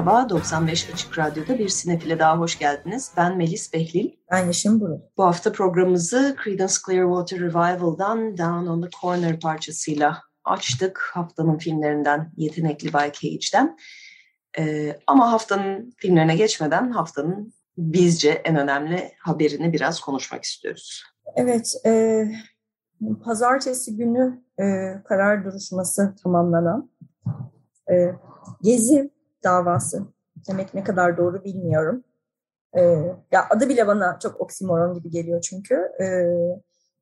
Merhaba, 95 Açık Radyo'da bir sinefile daha hoş geldiniz. Ben Melis Behlil. Ben Yeşim Burul. Bu hafta programımızı Creedence Clearwater Revival'dan Down on the Corner parçasıyla açtık. Haftanın filmlerinden Yetenekli Bay Cage'den. Ee, ama haftanın filmlerine geçmeden haftanın bizce en önemli haberini biraz konuşmak istiyoruz. Evet, e, pazartesi günü e, karar duruşması tamamlanan e, Gezi davası demek ne kadar doğru bilmiyorum. E, ya adı bile bana çok oksimoron gibi geliyor çünkü. E,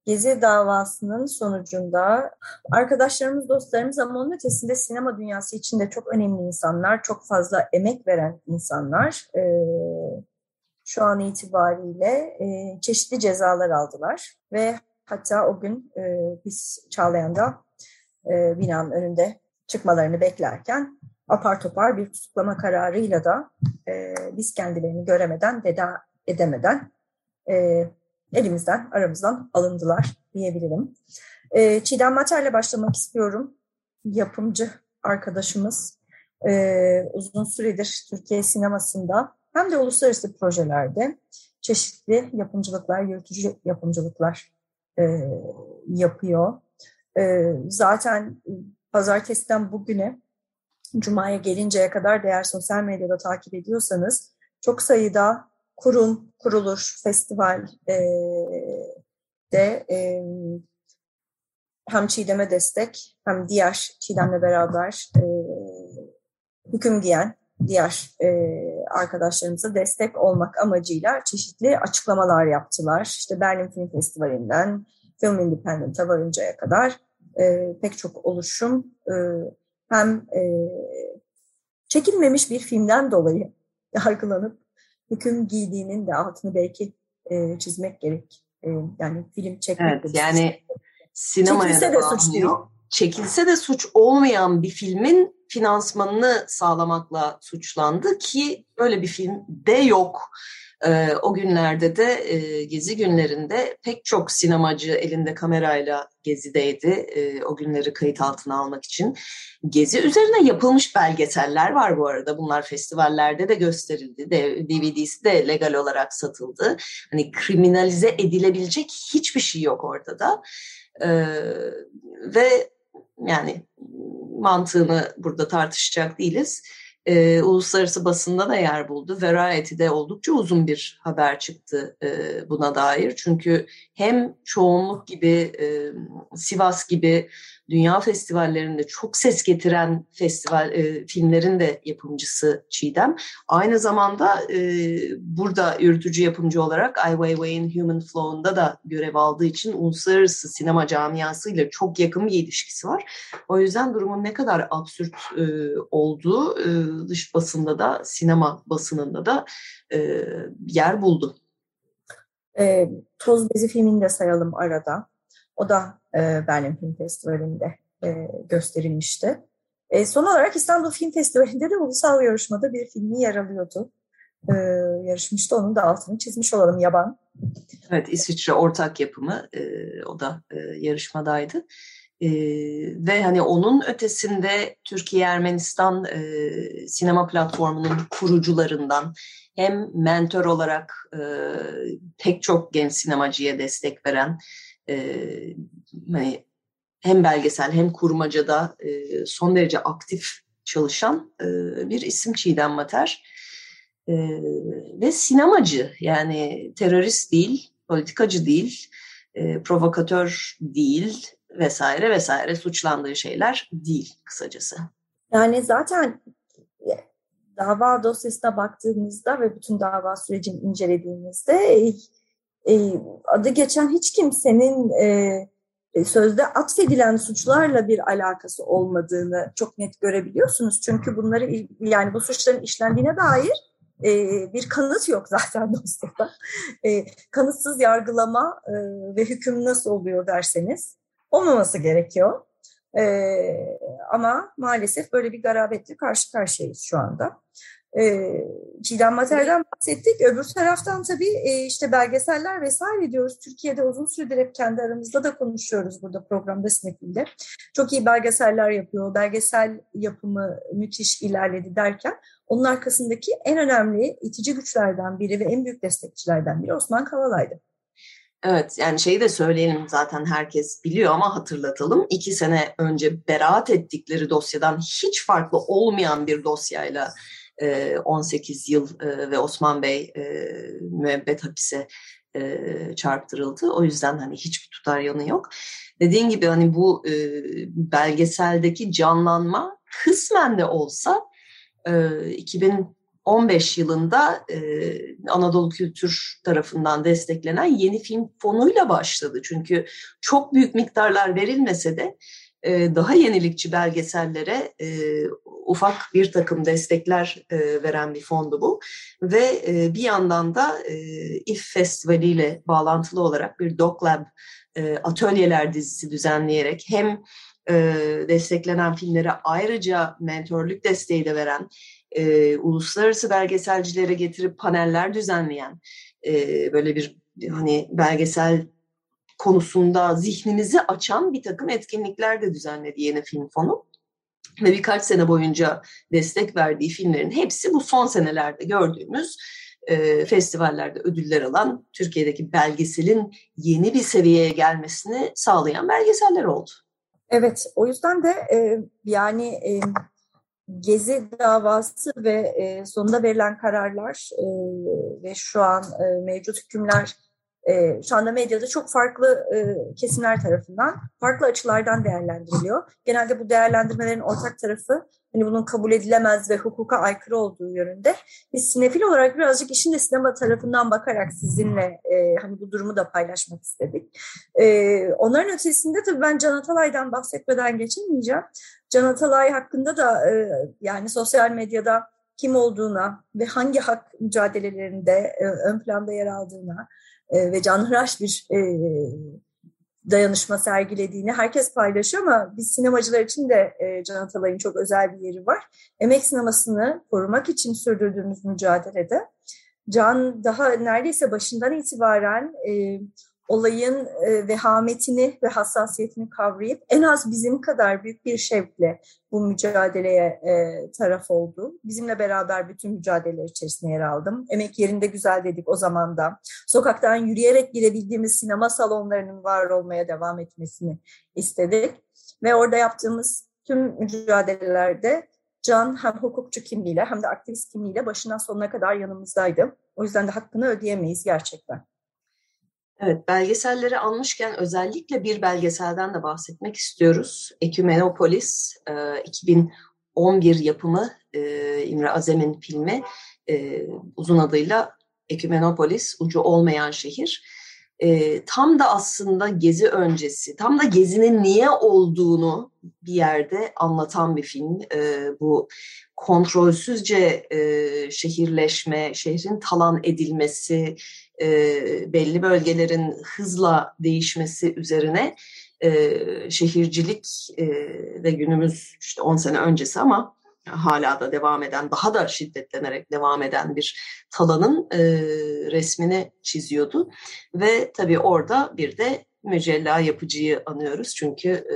Gezi davasının sonucunda arkadaşlarımız, dostlarımız ama onun ötesinde sinema dünyası içinde çok önemli insanlar, çok fazla emek veren insanlar e, şu an itibariyle e, çeşitli cezalar aldılar ve hatta o gün e, biz Çağlayan'da e, binanın önünde çıkmalarını beklerken apar topar bir tutuklama kararıyla da e, biz kendilerini göremeden, veda edemeden e, elimizden, aramızdan alındılar diyebilirim. E, Çiğdem Mater'le başlamak istiyorum. Yapımcı arkadaşımız e, uzun süredir Türkiye sinemasında hem de uluslararası projelerde çeşitli yapımcılıklar, yürütücü yapımcılıklar e, yapıyor. E, zaten pazartesiden bugüne Cuma'ya gelinceye kadar değer sosyal medyada takip ediyorsanız çok sayıda kurum, kuruluş, festival e, de e, hem Çiğdem'e destek hem diğer Çiğdem'le beraber e, hüküm giyen diğer e, arkadaşlarımıza destek olmak amacıyla çeşitli açıklamalar yaptılar. İşte Berlin Film Festivali'nden Film Independent'a varıncaya kadar e, pek çok oluşum e, hem e, çekilmemiş bir filmden dolayı yargılanıp hüküm giydiğinin de altını belki e, çizmek gerek. E, yani film çekmek evet, yani sinemaya çekilse de suç değil. Çekilse de suç olmayan bir filmin finansmanını sağlamakla suçlandı ki öyle bir film de yok. E, o günlerde de e, gezi günlerinde pek çok sinemacı elinde kamerayla gezideydi. E, o günleri kayıt altına almak için. Gezi üzerine yapılmış belgeseller var bu arada. Bunlar festivallerde de gösterildi. De, DVD'si de legal olarak satıldı. Hani kriminalize edilebilecek hiçbir şey yok orada da. E, ve yani mantığını burada tartışacak değiliz e, uluslararası basında da yer buldu. Variety'de oldukça uzun bir haber çıktı e, buna dair. Çünkü hem çoğunluk gibi e, Sivas gibi dünya festivallerinde çok ses getiren festival e, filmlerin de yapımcısı Çiğdem. Aynı zamanda e, burada yürütücü yapımcı olarak Ai Weiwei'in Human Flow'unda da görev aldığı için uluslararası sinema camiasıyla çok yakın bir ilişkisi var. O yüzden durumun ne kadar absürt e, olduğu e, dış basında da sinema basınında da e, yer buldu. E, Toz Bezi filmini de sayalım arada. O da e, Berlin Film Festivali'nde e, gösterilmişti. E, son olarak İstanbul Film Festivali'nde de ulusal yarışmada bir filmi yer alıyordu. E, yarışmıştı. Onun da altını çizmiş olalım Yaban. Evet İsviçre ortak yapımı. E, o da e, yarışmadaydı. E, ve hani onun ötesinde Türkiye Ermenistan e, sinema platformunun kurucularından hem mentor olarak e, pek çok genç sinemacıya destek veren e, hem belgesel hem kurmacada e, son derece aktif çalışan e, bir isim Çiğdem Mater. E, ve sinemacı yani terörist değil, politikacı değil, e, provokatör değil vesaire vesaire suçlandığı şeyler değil kısacası. Yani zaten dava dosyasına baktığımızda ve bütün dava sürecini incelediğimizde e, adı geçen hiç kimsenin e, e, sözde atfedilen suçlarla bir alakası olmadığını çok net görebiliyorsunuz. Çünkü bunları yani bu suçların işlendiğine dair e, bir kanıt yok zaten dosyada. Kanıtsız yargılama ve hüküm nasıl oluyor derseniz olmaması gerekiyor. E, ama maalesef böyle bir garabetle karşı karşıyayız şu anda. E, Çiğdem Mater'den bahsettik. Öbür taraftan tabii e, işte belgeseller vesaire diyoruz. Türkiye'de uzun süredir hep kendi aramızda da konuşuyoruz burada programda Sinefil'de. Çok iyi belgeseller yapıyor. Belgesel yapımı müthiş ilerledi derken onun arkasındaki en önemli itici güçlerden biri ve en büyük destekçilerden biri Osman Kavala'ydı. Evet yani şeyi de söyleyelim zaten herkes biliyor ama hatırlatalım. İki sene önce beraat ettikleri dosyadan hiç farklı olmayan bir dosyayla 18 yıl ve Osman Bey müebbet hapise çarptırıldı. O yüzden hani hiçbir tutar yanı yok. Dediğin gibi hani bu belgeseldeki canlanma kısmen de olsa 2015 yılında Anadolu Kültür tarafından desteklenen yeni film fonuyla başladı. Çünkü çok büyük miktarlar verilmese de daha yenilikçi belgesellere ufak bir takım destekler veren bir fondu bu. Ve bir yandan da İF Festivali ile bağlantılı olarak bir Doc Lab atölyeler dizisi düzenleyerek hem desteklenen filmlere ayrıca mentorluk desteği de veren, uluslararası belgeselcilere getirip paneller düzenleyen, böyle bir hani belgesel konusunda zihnimizi açan bir takım etkinlikler de düzenledi Yeni Film Fonu. Ve birkaç sene boyunca destek verdiği filmlerin hepsi bu son senelerde gördüğümüz e, festivallerde ödüller alan Türkiye'deki belgeselin yeni bir seviyeye gelmesini sağlayan belgeseller oldu. Evet, o yüzden de e, yani e, Gezi davası ve e, sonunda verilen kararlar e, ve şu an e, mevcut hükümler e, şu anda medyada çok farklı e, kesimler tarafından farklı açılardan değerlendiriliyor. Genelde bu değerlendirmelerin ortak tarafı hani bunun kabul edilemez ve hukuka aykırı olduğu yönünde. Biz sinefil olarak birazcık işin de sinema tarafından bakarak sizinle e, hani bu durumu da paylaşmak istedik. E, onların ötesinde tabii ben Can Atalay'dan bahsetmeden geçemeyeceğim. Can Atalay hakkında da yani sosyal medyada kim olduğuna ve hangi hak mücadelelerinde ön planda yer aldığına e, ve canhıraş bir e, dayanışma sergilediğini herkes paylaşıyor ama biz sinemacılar için de e, Can Atalay'ın çok özel bir yeri var. Emek sinemasını korumak için sürdürdüğümüz mücadelede Can daha neredeyse başından itibaren e, olayın e, vehametini ve hassasiyetini kavrayıp en az bizim kadar büyük bir şevkle bu mücadeleye e, taraf oldu. Bizimle beraber bütün mücadeleler içerisinde yer aldım. Emek yerinde güzel dedik o zaman da. Sokaktan yürüyerek girebildiğimiz sinema salonlarının var olmaya devam etmesini istedik. Ve orada yaptığımız tüm mücadelelerde Can hem hukukçu kimliğiyle hem de aktivist kimliğiyle başından sonuna kadar yanımızdaydı. O yüzden de hakkını ödeyemeyiz gerçekten. Evet, belgeselleri almışken özellikle bir belgeselden de bahsetmek istiyoruz. Ekümenopolis, 2011 yapımı İmre Azem'in filmi uzun adıyla Ekümenopolis, Ucu Olmayan Şehir. Tam da aslında gezi öncesi, tam da gezinin niye olduğunu bir yerde anlatan bir film. Bu kontrolsüzce şehirleşme, şehrin talan edilmesi, e, belli bölgelerin hızla değişmesi üzerine e, şehircilik e, ve günümüz işte 10 sene öncesi ama hala da devam eden, daha da şiddetlenerek devam eden bir talanın e, resmini çiziyordu. Ve tabii orada bir de Mücella Yapıcı'yı anıyoruz. Çünkü e,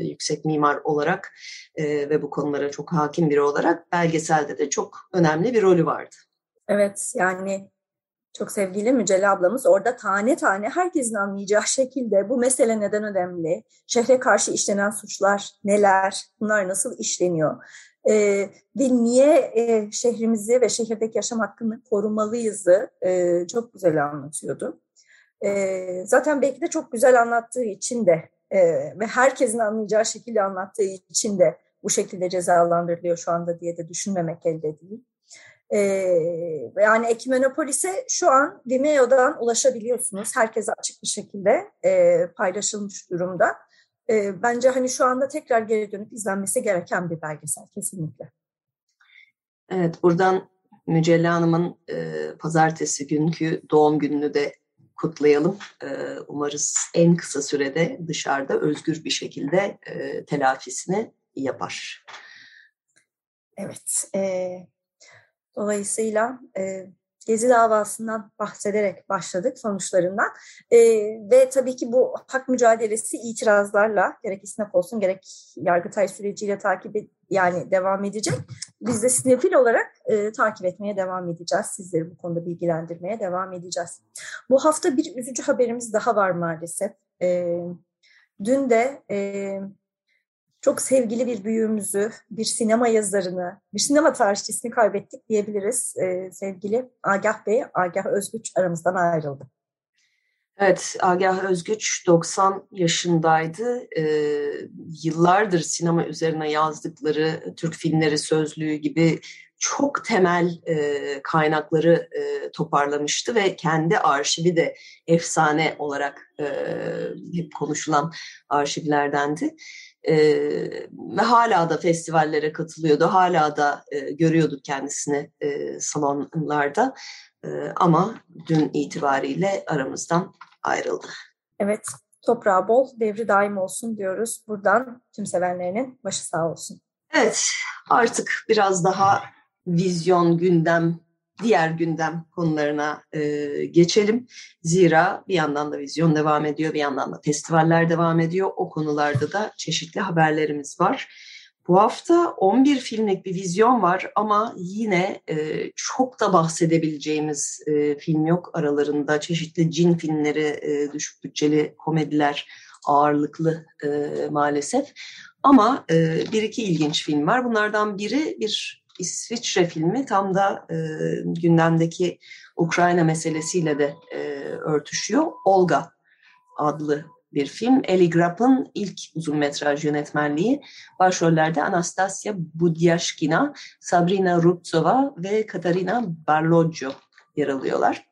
yüksek mimar olarak e, ve bu konulara çok hakim biri olarak belgeselde de çok önemli bir rolü vardı. Evet yani çok sevgili Mücella ablamız orada tane tane herkesin anlayacağı şekilde bu mesele neden önemli, şehre karşı işlenen suçlar neler, bunlar nasıl işleniyor e, ve niye e, şehrimizi ve şehirdeki yaşam hakkını korumalıyızı e, çok güzel anlatıyordu. E, zaten belki de çok güzel anlattığı için de e, ve herkesin anlayacağı şekilde anlattığı için de bu şekilde cezalandırılıyor şu anda diye de düşünmemek elde değil. E, yani Ekimenopolis'e şu an Vimeo'dan ulaşabiliyorsunuz. Herkese açık bir şekilde e, paylaşılmış durumda. E, bence hani şu anda tekrar geri dönüp izlenmesi gereken bir belgesel kesinlikle. Evet, buradan Mücella Hanım'ın e, pazartesi günkü doğum gününü de kutlayalım. E, umarız en kısa sürede dışarıda özgür bir şekilde e, telafisini yapar. Evet, e, dolayısıyla e, Gezi davasından bahsederek başladık sonuçlarından e, ve tabii ki bu hak mücadelesi itirazlarla gerek İSNAP olsun gerek Yargıtay süreciyle takip et, yani devam edecek. Biz de sinefil olarak e, takip etmeye devam edeceğiz. Sizleri bu konuda bilgilendirmeye devam edeceğiz. Bu hafta bir üzücü haberimiz daha var maalesef. E, dün de e, çok sevgili bir büyüğümüzü, bir sinema yazarını, bir sinema tarihçisini kaybettik diyebiliriz. Ee, sevgili Agah Bey, Agah Özgüç aramızdan ayrıldı. Evet, Agah Özgüç 90 yaşındaydı. Ee, yıllardır sinema üzerine yazdıkları Türk filmleri sözlüğü gibi çok temel e, kaynakları e, toparlamıştı ve kendi arşivi de efsane olarak e, hep konuşulan arşivlerdendi. E, ve hala da festivallere katılıyordu, hala da e, görüyorduk kendisini e, salonlarda e, ama dün itibariyle aramızdan ayrıldı. Evet, toprağı bol, devri daim olsun diyoruz. Buradan tüm sevenlerinin başı sağ olsun. Evet, artık biraz daha vizyon, gündem, diğer gündem konularına e, geçelim. Zira bir yandan da vizyon devam ediyor, bir yandan da festivaller devam ediyor. O konularda da çeşitli haberlerimiz var. Bu hafta 11 filmlik bir vizyon var ama yine e, çok da bahsedebileceğimiz e, film yok aralarında. Çeşitli cin filmleri, e, düşük bütçeli komediler ağırlıklı e, maalesef. Ama e, bir iki ilginç film var. Bunlardan biri bir İsviçre filmi tam da e, gündemdeki Ukrayna meselesiyle de e, örtüşüyor. Olga adlı bir film. Eli Grapp'ın ilk uzun metraj yönetmenliği. Başrollerde Anastasia Budyashkina, Sabrina Rubtsova ve Katarina Barloggio yer alıyorlar.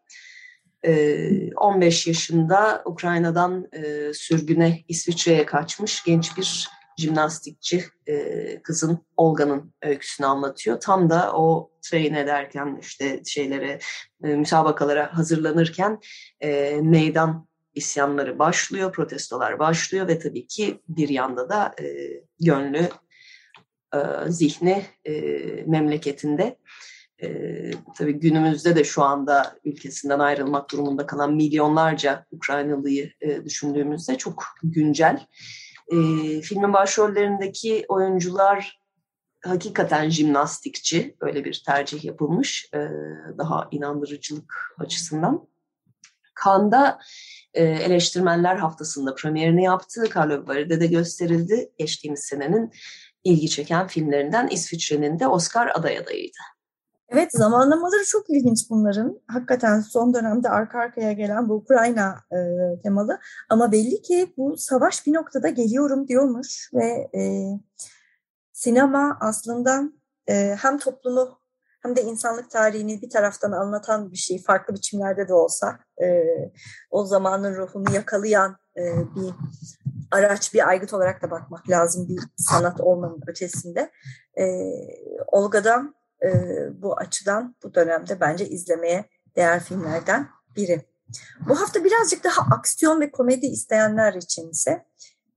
15 yaşında Ukrayna'dan sürgüne İsviçre'ye kaçmış genç bir jimnastikçi e, kızın Olga'nın öyküsünü anlatıyor. Tam da o train ederken işte şeylere e, müsabakalara hazırlanırken e, meydan isyanları başlıyor, protestolar başlıyor ve tabii ki bir yanda da e, gönlü, e, zihni e, memleketinde. E, tabii günümüzde de şu anda ülkesinden ayrılmak durumunda kalan milyonlarca Ukraynalıyı e, düşündüğümüzde çok güncel. E, filmin başrollerindeki oyuncular hakikaten jimnastikçi. Öyle bir tercih yapılmış e, daha inandırıcılık açısından. Kanda e, eleştirmenler haftasında premierini yaptı. Carlo Bari'de de gösterildi. Geçtiğimiz senenin ilgi çeken filmlerinden İsviçre'nin de Oscar aday adayıydı. Evet zamanlamaları çok ilginç bunların. Hakikaten son dönemde arka arkaya gelen bu Ukrayna e, temalı. Ama belli ki bu savaş bir noktada geliyorum diyormuş ve e, sinema aslında e, hem toplumu hem de insanlık tarihini bir taraftan anlatan bir şey farklı biçimlerde de olsa e, o zamanın ruhunu yakalayan e, bir araç bir aygıt olarak da bakmak lazım bir sanat olmanın ötesinde. E, Olga'dan e, bu açıdan bu dönemde bence izlemeye değer filmlerden biri. Bu hafta birazcık daha aksiyon ve komedi isteyenler için ise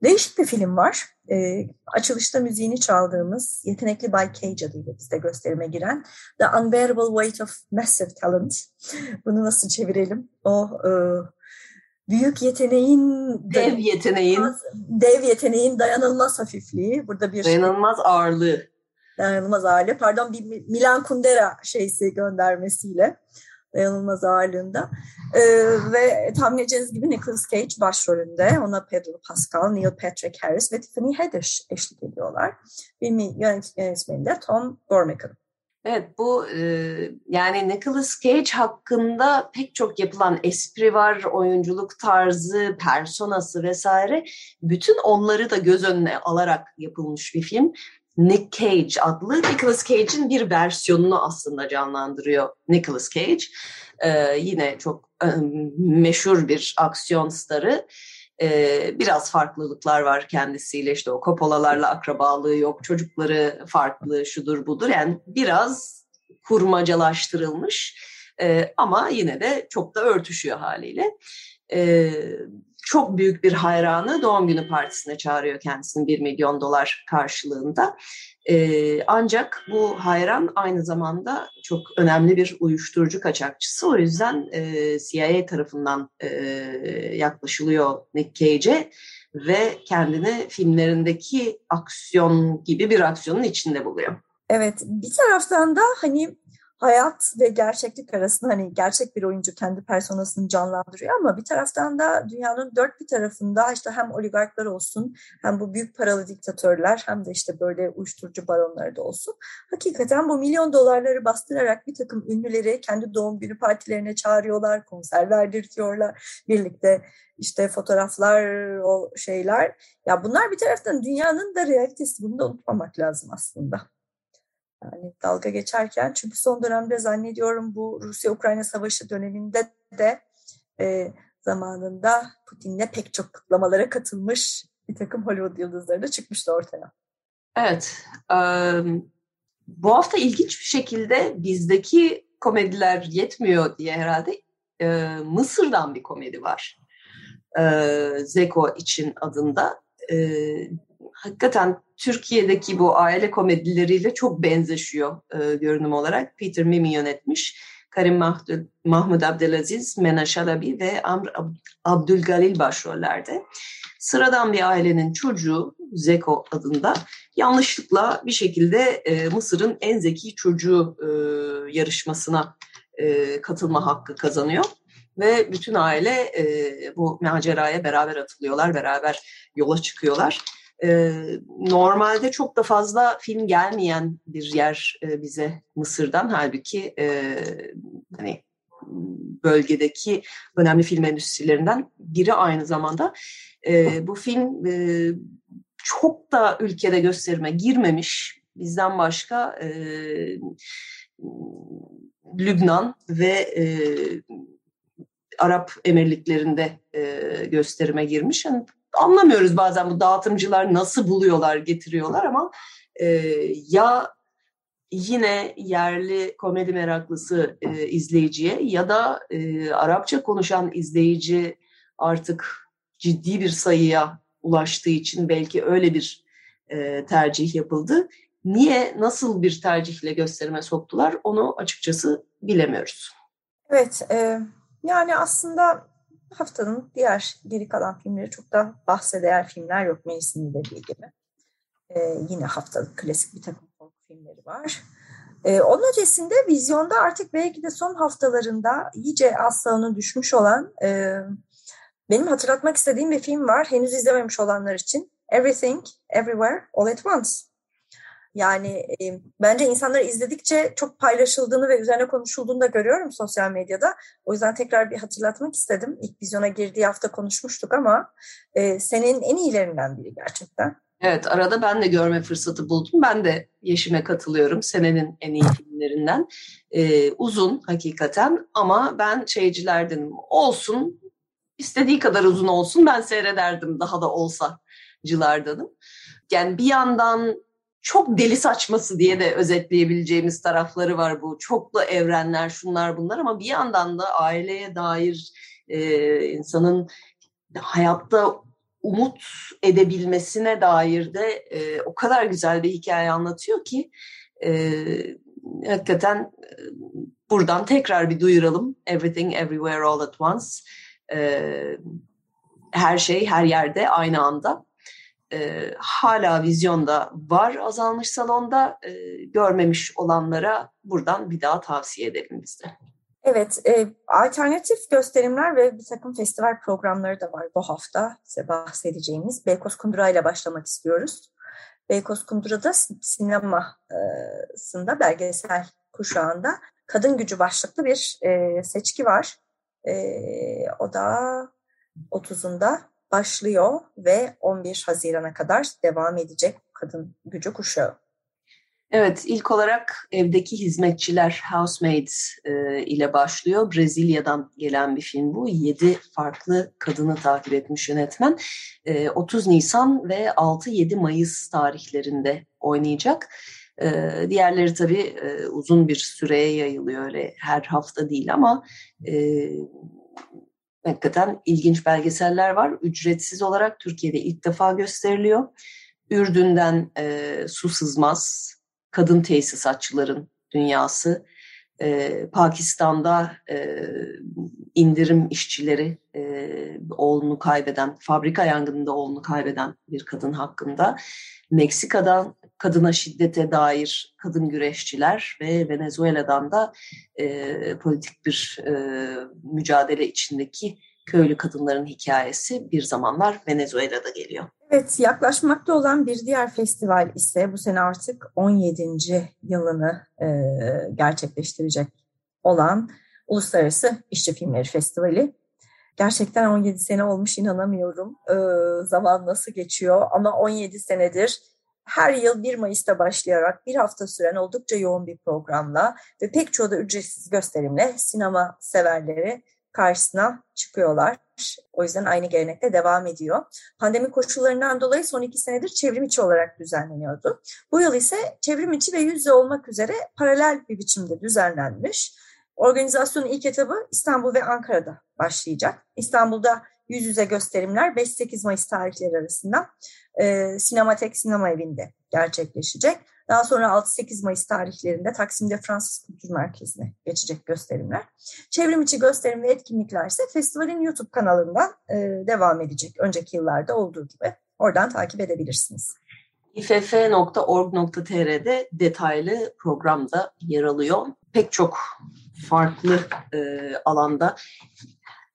değişik bir film var. E, açılışta müziğini çaldığımız Yetenekli Bay Cage adıyla bizde gösterime giren The Unbearable Weight of Massive Talent. Bunu nasıl çevirelim? O e, büyük yeteneğin dev yeteneğin dev yeteneğin dayanılmaz hafifliği. Burada bir dayanılmaz ağırlığı dayanılmaz ağırlığı pardon bir Milan Kundera şeysi göndermesiyle dayanılmaz ağırlığında. Ee, ve tahmin edeceğiniz gibi Nicolas Cage başrolünde. Ona Pedro Pascal, Neil Patrick Harris ve Tiffany Haddish eşlik ediyorlar. Filmin yönetmeni de Tom Gormican. Evet bu e, yani Nicolas Cage hakkında pek çok yapılan espri var, oyunculuk tarzı, personası vesaire. Bütün onları da göz önüne alarak yapılmış bir film Nick Cage adlı Nicolas Cage'in bir versiyonunu aslında canlandırıyor Nicolas Cage. Ee, yine çok e, meşhur bir aksiyon starı. Ee, biraz farklılıklar var kendisiyle işte o Coppola'larla akrabalığı yok, çocukları farklı şudur budur yani biraz kurmacalaştırılmış ee, ama yine de çok da örtüşüyor haliyle. Ee, çok büyük bir hayranı doğum günü partisine çağırıyor kendisini 1 milyon dolar karşılığında. Ee, ancak bu hayran aynı zamanda çok önemli bir uyuşturucu kaçakçısı. O yüzden e, CIA tarafından e, yaklaşılıyor Nick Cage'e ve kendini filmlerindeki aksiyon gibi bir aksiyonun içinde buluyor. Evet bir taraftan da hani hayat ve gerçeklik arasında hani gerçek bir oyuncu kendi personasını canlandırıyor ama bir taraftan da dünyanın dört bir tarafında işte hem oligarklar olsun hem bu büyük paralı diktatörler hem de işte böyle uyuşturucu baronları da olsun. Hakikaten bu milyon dolarları bastırarak bir takım ünlüleri kendi doğum günü partilerine çağırıyorlar, konser verdirtiyorlar. Birlikte işte fotoğraflar, o şeyler. Ya bunlar bir taraftan dünyanın da realitesi. Bunu da unutmamak lazım aslında. Yani dalga geçerken çünkü son dönemde zannediyorum bu Rusya-Ukrayna savaşı döneminde de e, zamanında Putin'le pek çok kutlamalara katılmış bir takım Hollywood yıldızları da çıkmıştı ortaya. Evet. E, bu hafta ilginç bir şekilde bizdeki komediler yetmiyor diye herhalde e, Mısır'dan bir komedi var. E, Zeko için adında. E, hakikaten Türkiye'deki bu aile komedileriyle çok benzeşiyor e, görünüm olarak. Peter Mimi yönetmiş. Karim Mahmud, Mahmud Abdelaziz, Mena Şalabi ve Amr Ab Abdülgalil başrollerde. Sıradan bir ailenin çocuğu Zeko adında yanlışlıkla bir şekilde e, Mısır'ın en zeki çocuğu e, yarışmasına e, katılma hakkı kazanıyor ve bütün aile e, bu maceraya beraber atılıyorlar, beraber yola çıkıyorlar. Normalde çok da fazla film gelmeyen bir yer bize Mısır'dan. Halbuki hani bölgedeki önemli film endüstrilerinden biri aynı zamanda. Bu film çok da ülkede gösterime girmemiş. Bizden başka Lübnan ve Arap Emirliklerinde e, gösterime girmiş. Yani anlamıyoruz bazen bu dağıtımcılar nasıl buluyorlar, getiriyorlar ama e, ya yine yerli komedi meraklısı e, izleyiciye ya da e, Arapça konuşan izleyici artık ciddi bir sayıya ulaştığı için belki öyle bir e, tercih yapıldı. Niye, nasıl bir tercihle gösterime soktular onu açıkçası bilemiyoruz. Evet, e, yani aslında haftanın diğer geri kalan filmleri çok da bahseder filmler yok mevsiminde dediği gibi. Ee, yine haftalık klasik bir takım korku filmleri var. Ee, onun ötesinde vizyonda artık belki de son haftalarında iyice aslanı düşmüş olan e, benim hatırlatmak istediğim bir film var. Henüz izlememiş olanlar için. Everything, Everywhere, All at Once. Yani e, bence insanlar izledikçe çok paylaşıldığını ve üzerine konuşulduğunu da görüyorum sosyal medyada. O yüzden tekrar bir hatırlatmak istedim. İlk vizyona girdiği hafta konuşmuştuk ama e, senin en iyilerinden biri gerçekten. Evet arada ben de görme fırsatı buldum. Ben de Yeşim'e katılıyorum. Senenin en iyi filmlerinden. Ee, uzun hakikaten ama ben şeycilerdenim. Olsun istediği kadar uzun olsun ben seyrederdim daha da olsa cılardanım. Yani bir yandan çok deli saçması diye de özetleyebileceğimiz tarafları var bu. Çoklu evrenler, şunlar bunlar ama bir yandan da aileye dair e, insanın hayatta umut edebilmesine dair de e, o kadar güzel bir hikaye anlatıyor ki e, hakikaten e, buradan tekrar bir duyuralım. Everything, Everywhere, All at Once. E, her şey, her yerde, aynı anda e, hala vizyonda var azalmış salonda e, görmemiş olanlara buradan bir daha tavsiye edelim biz de. Evet, e, alternatif gösterimler ve bir takım festival programları da var bu hafta size bahsedeceğimiz. Beykoz Kundura ile başlamak istiyoruz. Beykoz Kundura'da sinemasında belgesel kuşağında kadın gücü başlıklı bir e, seçki var. E, o da 30'unda başlıyor ve 11 Haziran'a kadar devam edecek kadın gücü kuşağı. Evet, ilk olarak evdeki hizmetçiler, housemaids e, ile başlıyor. Brezilya'dan gelen bir film bu. Yedi farklı kadını takip etmiş yönetmen. E, 30 Nisan ve 6-7 Mayıs tarihlerinde oynayacak. E, diğerleri tabii e, uzun bir süreye yayılıyor öyle her hafta değil ama e, hakikaten ilginç belgeseller var. Ücretsiz olarak Türkiye'de ilk defa gösteriliyor. Ürdün'den e, Su Sızmaz, kadın tesisatçıların dünyası, e, Pakistan'da e, indirim işçileri e, oğlunu kaybeden, fabrika yangınında oğlunu kaybeden bir kadın hakkında, Meksika'dan kadına şiddete dair kadın güreşçiler ve Venezuela'dan da e, politik bir e, mücadele içindeki köylü kadınların hikayesi bir zamanlar Venezuela'da geliyor. Evet, yaklaşmakta olan bir diğer festival ise bu sene artık 17. yılını e, gerçekleştirecek olan Uluslararası İşçi Filmleri Festivali. Gerçekten 17 sene olmuş inanamıyorum. E, zaman nasıl geçiyor ama 17 senedir her yıl 1 Mayıs'ta başlayarak bir hafta süren oldukça yoğun bir programla ve pek çoğu da ücretsiz gösterimle sinema severleri karşısına çıkıyorlar. O yüzden aynı gelenekte devam ediyor. Pandemi koşullarından dolayı son iki senedir çevrim içi olarak düzenleniyordu. Bu yıl ise çevrim içi ve yüzde olmak üzere paralel bir biçimde düzenlenmiş. Organizasyonun ilk etabı İstanbul ve Ankara'da başlayacak. İstanbul'da yüz yüze gösterimler 5-8 Mayıs tarihleri arasında e, Sinematek Sinema Evi'nde gerçekleşecek. Daha sonra 6-8 Mayıs tarihlerinde Taksim'de Fransız Kültür Merkezi'ne geçecek gösterimler. Çevrim içi gösterim ve etkinlikler ise festivalin YouTube kanalından e, devam edecek. Önceki yıllarda olduğu gibi. Oradan takip edebilirsiniz. iff.org.tr'de detaylı programda yer alıyor. Pek çok farklı e, alanda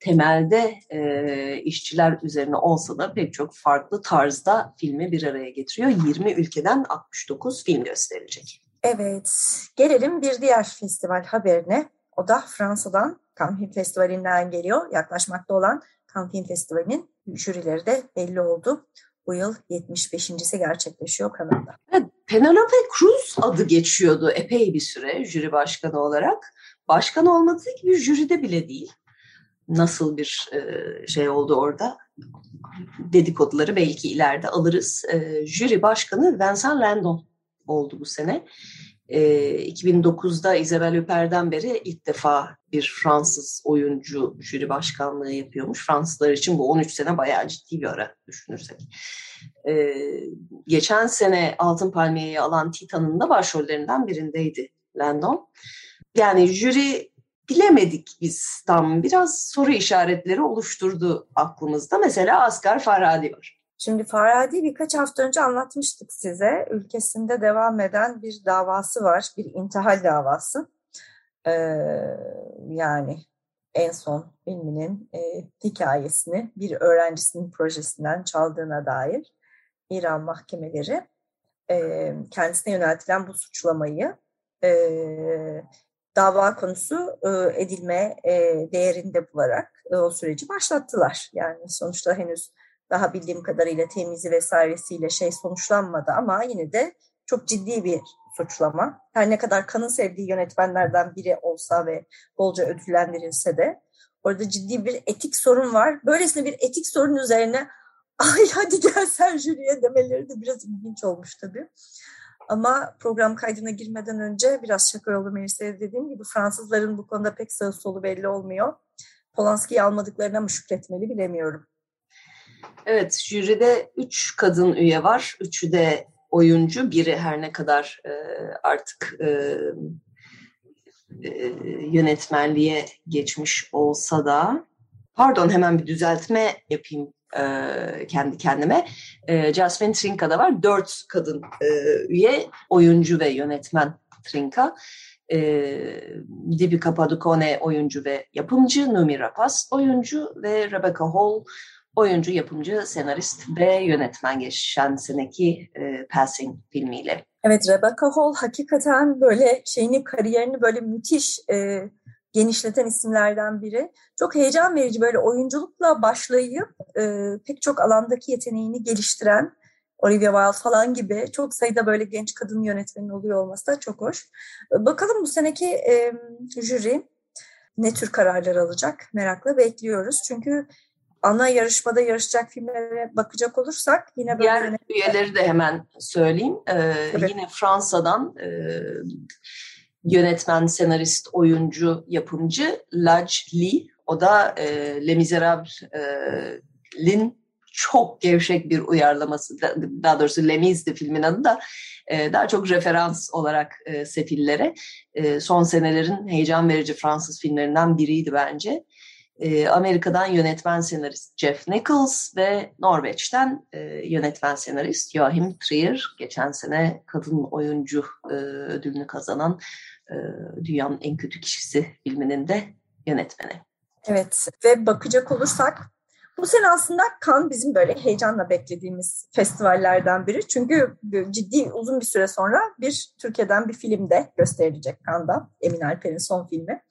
temelde e, işçiler üzerine olsa da pek çok farklı tarzda filmi bir araya getiriyor. 20 ülkeden 69 film gösterilecek. Evet, gelelim bir diğer festival haberine. O da Fransa'dan Cannes Film Festivali'nden geliyor. Yaklaşmakta olan Cannes Film Festivali'nin jürileri de belli oldu. Bu yıl 75.si gerçekleşiyor Kanada. Evet, Penelope Cruz adı geçiyordu epey bir süre jüri başkanı olarak. Başkan olmadığı gibi jüride bile değil nasıl bir e, şey oldu orada dedikoduları belki ileride alırız. E, jüri başkanı Vincent Landon oldu bu sene. E, 2009'da Isabelle Hupperd'den beri ilk defa bir Fransız oyuncu jüri başkanlığı yapıyormuş. Fransızlar için bu 13 sene bayağı ciddi bir ara düşünürsek. E, geçen sene Altın Palmiye'yi alan Titan'ın da başrollerinden birindeydi Landon. Yani jüri bilemedik biz tam. Biraz soru işaretleri oluşturdu aklımızda. Mesela Asgar Farhadi var. Şimdi Farhadi birkaç hafta önce anlatmıştık size. Ülkesinde devam eden bir davası var. Bir intihal davası. Ee, yani en son filminin e, hikayesini bir öğrencisinin projesinden çaldığına dair İran mahkemeleri e, kendisine yöneltilen bu suçlamayı e, dava konusu e, edilme e, değerinde bularak e, o süreci başlattılar. Yani sonuçta henüz daha bildiğim kadarıyla temizi vesairesiyle şey sonuçlanmadı ama yine de çok ciddi bir suçlama. Her ne kadar kanın sevdiği yönetmenlerden biri olsa ve bolca ödüllendirilse de orada ciddi bir etik sorun var. Böylesine bir etik sorun üzerine ay hadi gel sen jüriye demeleri de biraz ilginç olmuş tabii. Ama program kaydına girmeden önce biraz şaka yolu Melisa'ya dediğim gibi Fransızların bu konuda pek sağ solu belli olmuyor. Polanski'yi almadıklarına mı şükretmeli bilemiyorum. Evet, jüride üç kadın üye var. Üçü de oyuncu. Biri her ne kadar e, artık e, e, yönetmenliğe geçmiş olsa da pardon hemen bir düzeltme yapayım e, kendi kendime. E, Jasmine Trinka da var. Dört kadın e, üye, oyuncu ve yönetmen Trinka. E, Dibika Padukone oyuncu ve yapımcı, Numi Rapaz oyuncu ve Rebecca Hall oyuncu, yapımcı, senarist ve yönetmen geçen seneki e, Passing filmiyle. Evet Rebecca Hall hakikaten böyle şeyini kariyerini böyle müthiş e, genişleten isimlerden biri. Çok heyecan verici böyle oyunculukla başlayıp e, pek çok alandaki yeteneğini geliştiren Olivia Wilde falan gibi çok sayıda böyle genç kadın yönetmenin oluyor olması da çok hoş. Bakalım bu seneki e, jüri ne tür kararlar alacak merakla bekliyoruz. Çünkü ana yarışmada yarışacak filmlere bakacak olursak yine böyle... Diğer üyeleri de hemen söyleyeyim. Ee, yine Fransa'dan e, yönetmen, senarist, oyuncu, yapımcı Laj Lee. O da e, Les Misérables'in çok gevşek bir uyarlaması, daha doğrusu Lemiz'di filmin adı da e, daha çok referans olarak e, sefillere. E, son senelerin heyecan verici Fransız filmlerinden biriydi bence. E, Amerika'dan yönetmen senarist Jeff Nichols ve Norveç'ten e, yönetmen senarist Joachim Trier. Geçen sene kadın oyuncu e, ödülünü kazanan e, Dünyanın En Kötü Kişisi filminin de yönetmeni. Evet ve bakacak olursak bu sene aslında Kan bizim böyle heyecanla beklediğimiz festivallerden biri. Çünkü ciddi uzun bir süre sonra bir Türkiye'den bir film de gösterilecek Kan'da. Emin Alper'in son filmi.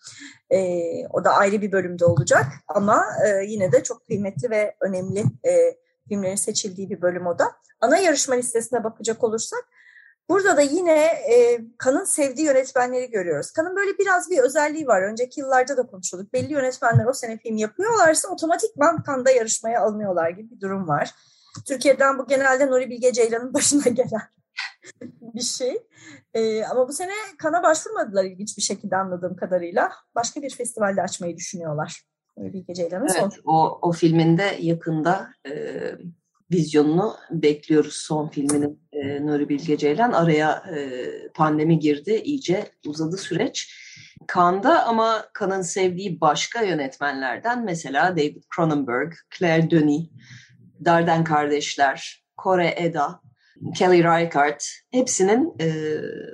E, o da ayrı bir bölümde olacak ama e, yine de çok kıymetli ve önemli e, filmlerin seçildiği bir bölüm o da. Ana yarışma listesine bakacak olursak Burada da yine e, Kan'ın sevdiği yönetmenleri görüyoruz. Kan'ın böyle biraz bir özelliği var. Önceki yıllarda da konuşuyorduk. Belli yönetmenler o sene film yapıyorlarsa otomatikman Kan'da yarışmaya alınıyorlar gibi bir durum var. Türkiye'den bu genelde Nuri Bilge Ceylan'ın başına gelen bir şey. E, ama bu sene Kan'a başvurmadılar ilginç bir şekilde anladığım kadarıyla. Başka bir festivalde açmayı düşünüyorlar. Nuri Bilge Ceylan'ın evet, son. O, o filminde yakında e, vizyonunu bekliyoruz son filminin e, Nuri Bilge Ceylan. Araya e, pandemi girdi, iyice uzadı süreç. Kan'da ama Kan'ın sevdiği başka yönetmenlerden mesela David Cronenberg, Claire Denis, Darden Kardeşler, Kore Eda, Kelly Reichardt hepsinin e,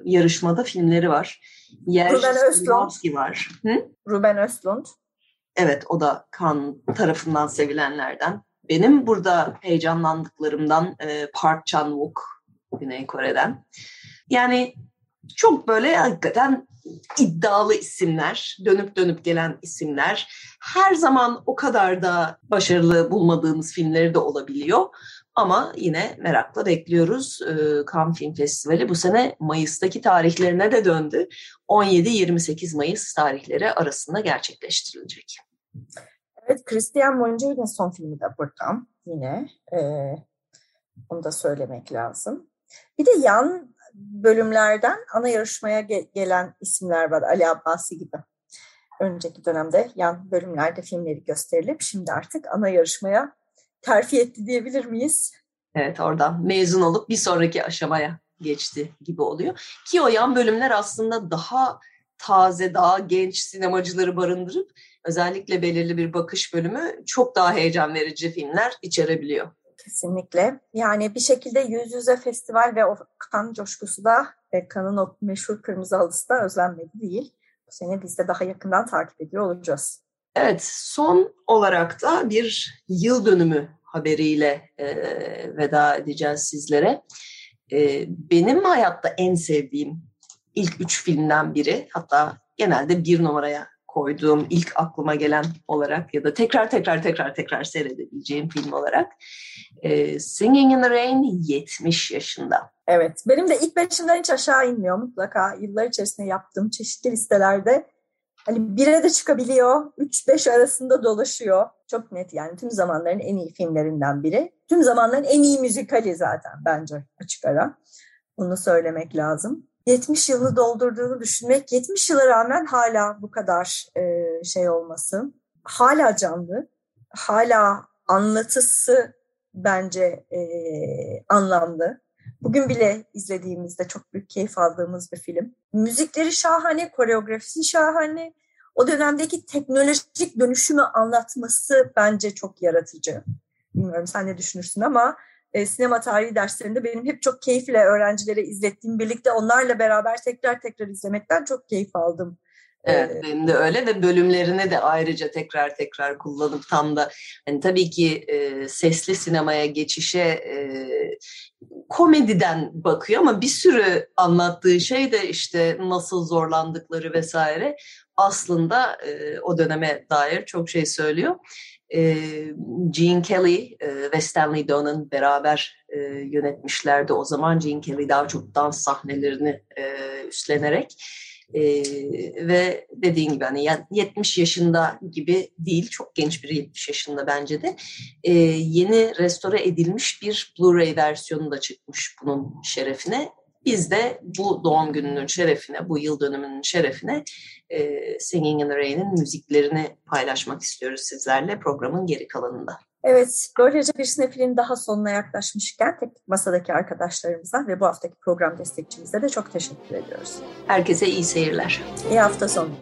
yarışmada filmleri var. Yer Ruben Östlund var. Hı? Ruben Östlund. Evet o da Kan tarafından sevilenlerden. Benim burada heyecanlandıklarımdan e, Park Chan-wook Güney Kore'den. Yani çok böyle hakikaten iddialı isimler, dönüp dönüp gelen isimler. Her zaman o kadar da başarılı bulmadığımız filmleri de olabiliyor. Ama yine merakla bekliyoruz. E, Cannes Film Festivali bu sene Mayıs'taki tarihlerine de döndü. 17-28 Mayıs tarihleri arasında gerçekleştirilecek. Evet, Christian Mungiu'nun son filmi de burada yine. E, onu da söylemek lazım. Bir de yan bölümlerden ana yarışmaya ge- gelen isimler var. Ali Abbasi gibi. Önceki dönemde yan bölümlerde filmleri gösterilip şimdi artık ana yarışmaya terfi etti diyebilir miyiz? Evet oradan mezun olup bir sonraki aşamaya geçti gibi oluyor. Ki o yan bölümler aslında daha taze, daha genç sinemacıları barındırıp özellikle belirli bir bakış bölümü çok daha heyecan verici filmler içerebiliyor. Kesinlikle. Yani bir şekilde yüz yüze festival ve o kan coşkusu da ve kanın o meşhur kırmızı halısı da özlenmedi değil. Bu sene biz de daha yakından takip ediyor olacağız. Evet, son olarak da bir yıl dönümü haberiyle e, veda edeceğiz sizlere. E, benim hayatta en sevdiğim ilk üç filmden biri, hatta genelde bir numaraya koyduğum ilk aklıma gelen olarak ya da tekrar tekrar tekrar tekrar seyredebileceğim film olarak e, Singing in the Rain 70 yaşında. Evet, benim de ilk beşimden hiç aşağı inmiyor mutlaka. Yıllar içerisinde yaptığım çeşitli listelerde hani bire de çıkabiliyor, 3-5 arasında dolaşıyor. Çok net yani tüm zamanların en iyi filmlerinden biri. Tüm zamanların en iyi müzikali zaten bence açık ara. Bunu söylemek lazım. 70 yılını doldurduğunu düşünmek, 70 yıla rağmen hala bu kadar e, şey olması, hala canlı, hala anlatısı bence e, anlamlı. Bugün bile izlediğimizde çok büyük keyif aldığımız bir film. Müzikleri şahane, koreografisi şahane. O dönemdeki teknolojik dönüşümü anlatması bence çok yaratıcı. Bilmiyorum sen ne düşünürsün ama e, sinema tarihi derslerinde benim hep çok keyifle öğrencilere izlettiğim, birlikte onlarla beraber tekrar tekrar izlemekten çok keyif aldım. Evet ee, benim de öyle ve bölümlerini de ayrıca tekrar tekrar kullanıp tam da hani tabii ki e, sesli sinemaya geçişe e, komediden bakıyor ama bir sürü anlattığı şey de işte nasıl zorlandıkları vesaire aslında e, o döneme dair çok şey söylüyor. Gene Kelly ve Stanley Donen beraber yönetmişlerdi. O zaman Gene Kelly daha çok dans sahnelerini üstlenerek ve dediğin gibi hani 70 yaşında gibi değil, çok genç bir 70 yaşında bence de yeni restore edilmiş bir Blu-ray versiyonu da çıkmış bunun şerefine. Biz de bu doğum gününün şerefine, bu yıl dönümünün şerefine e, Singing in the Rain'in müziklerini paylaşmak istiyoruz sizlerle programın geri kalanında. Evet, böylece bir sinefilin daha sonuna yaklaşmışken teknik masadaki arkadaşlarımıza ve bu haftaki program destekçimize de çok teşekkür ediyoruz. Herkese iyi seyirler. İyi hafta sonu.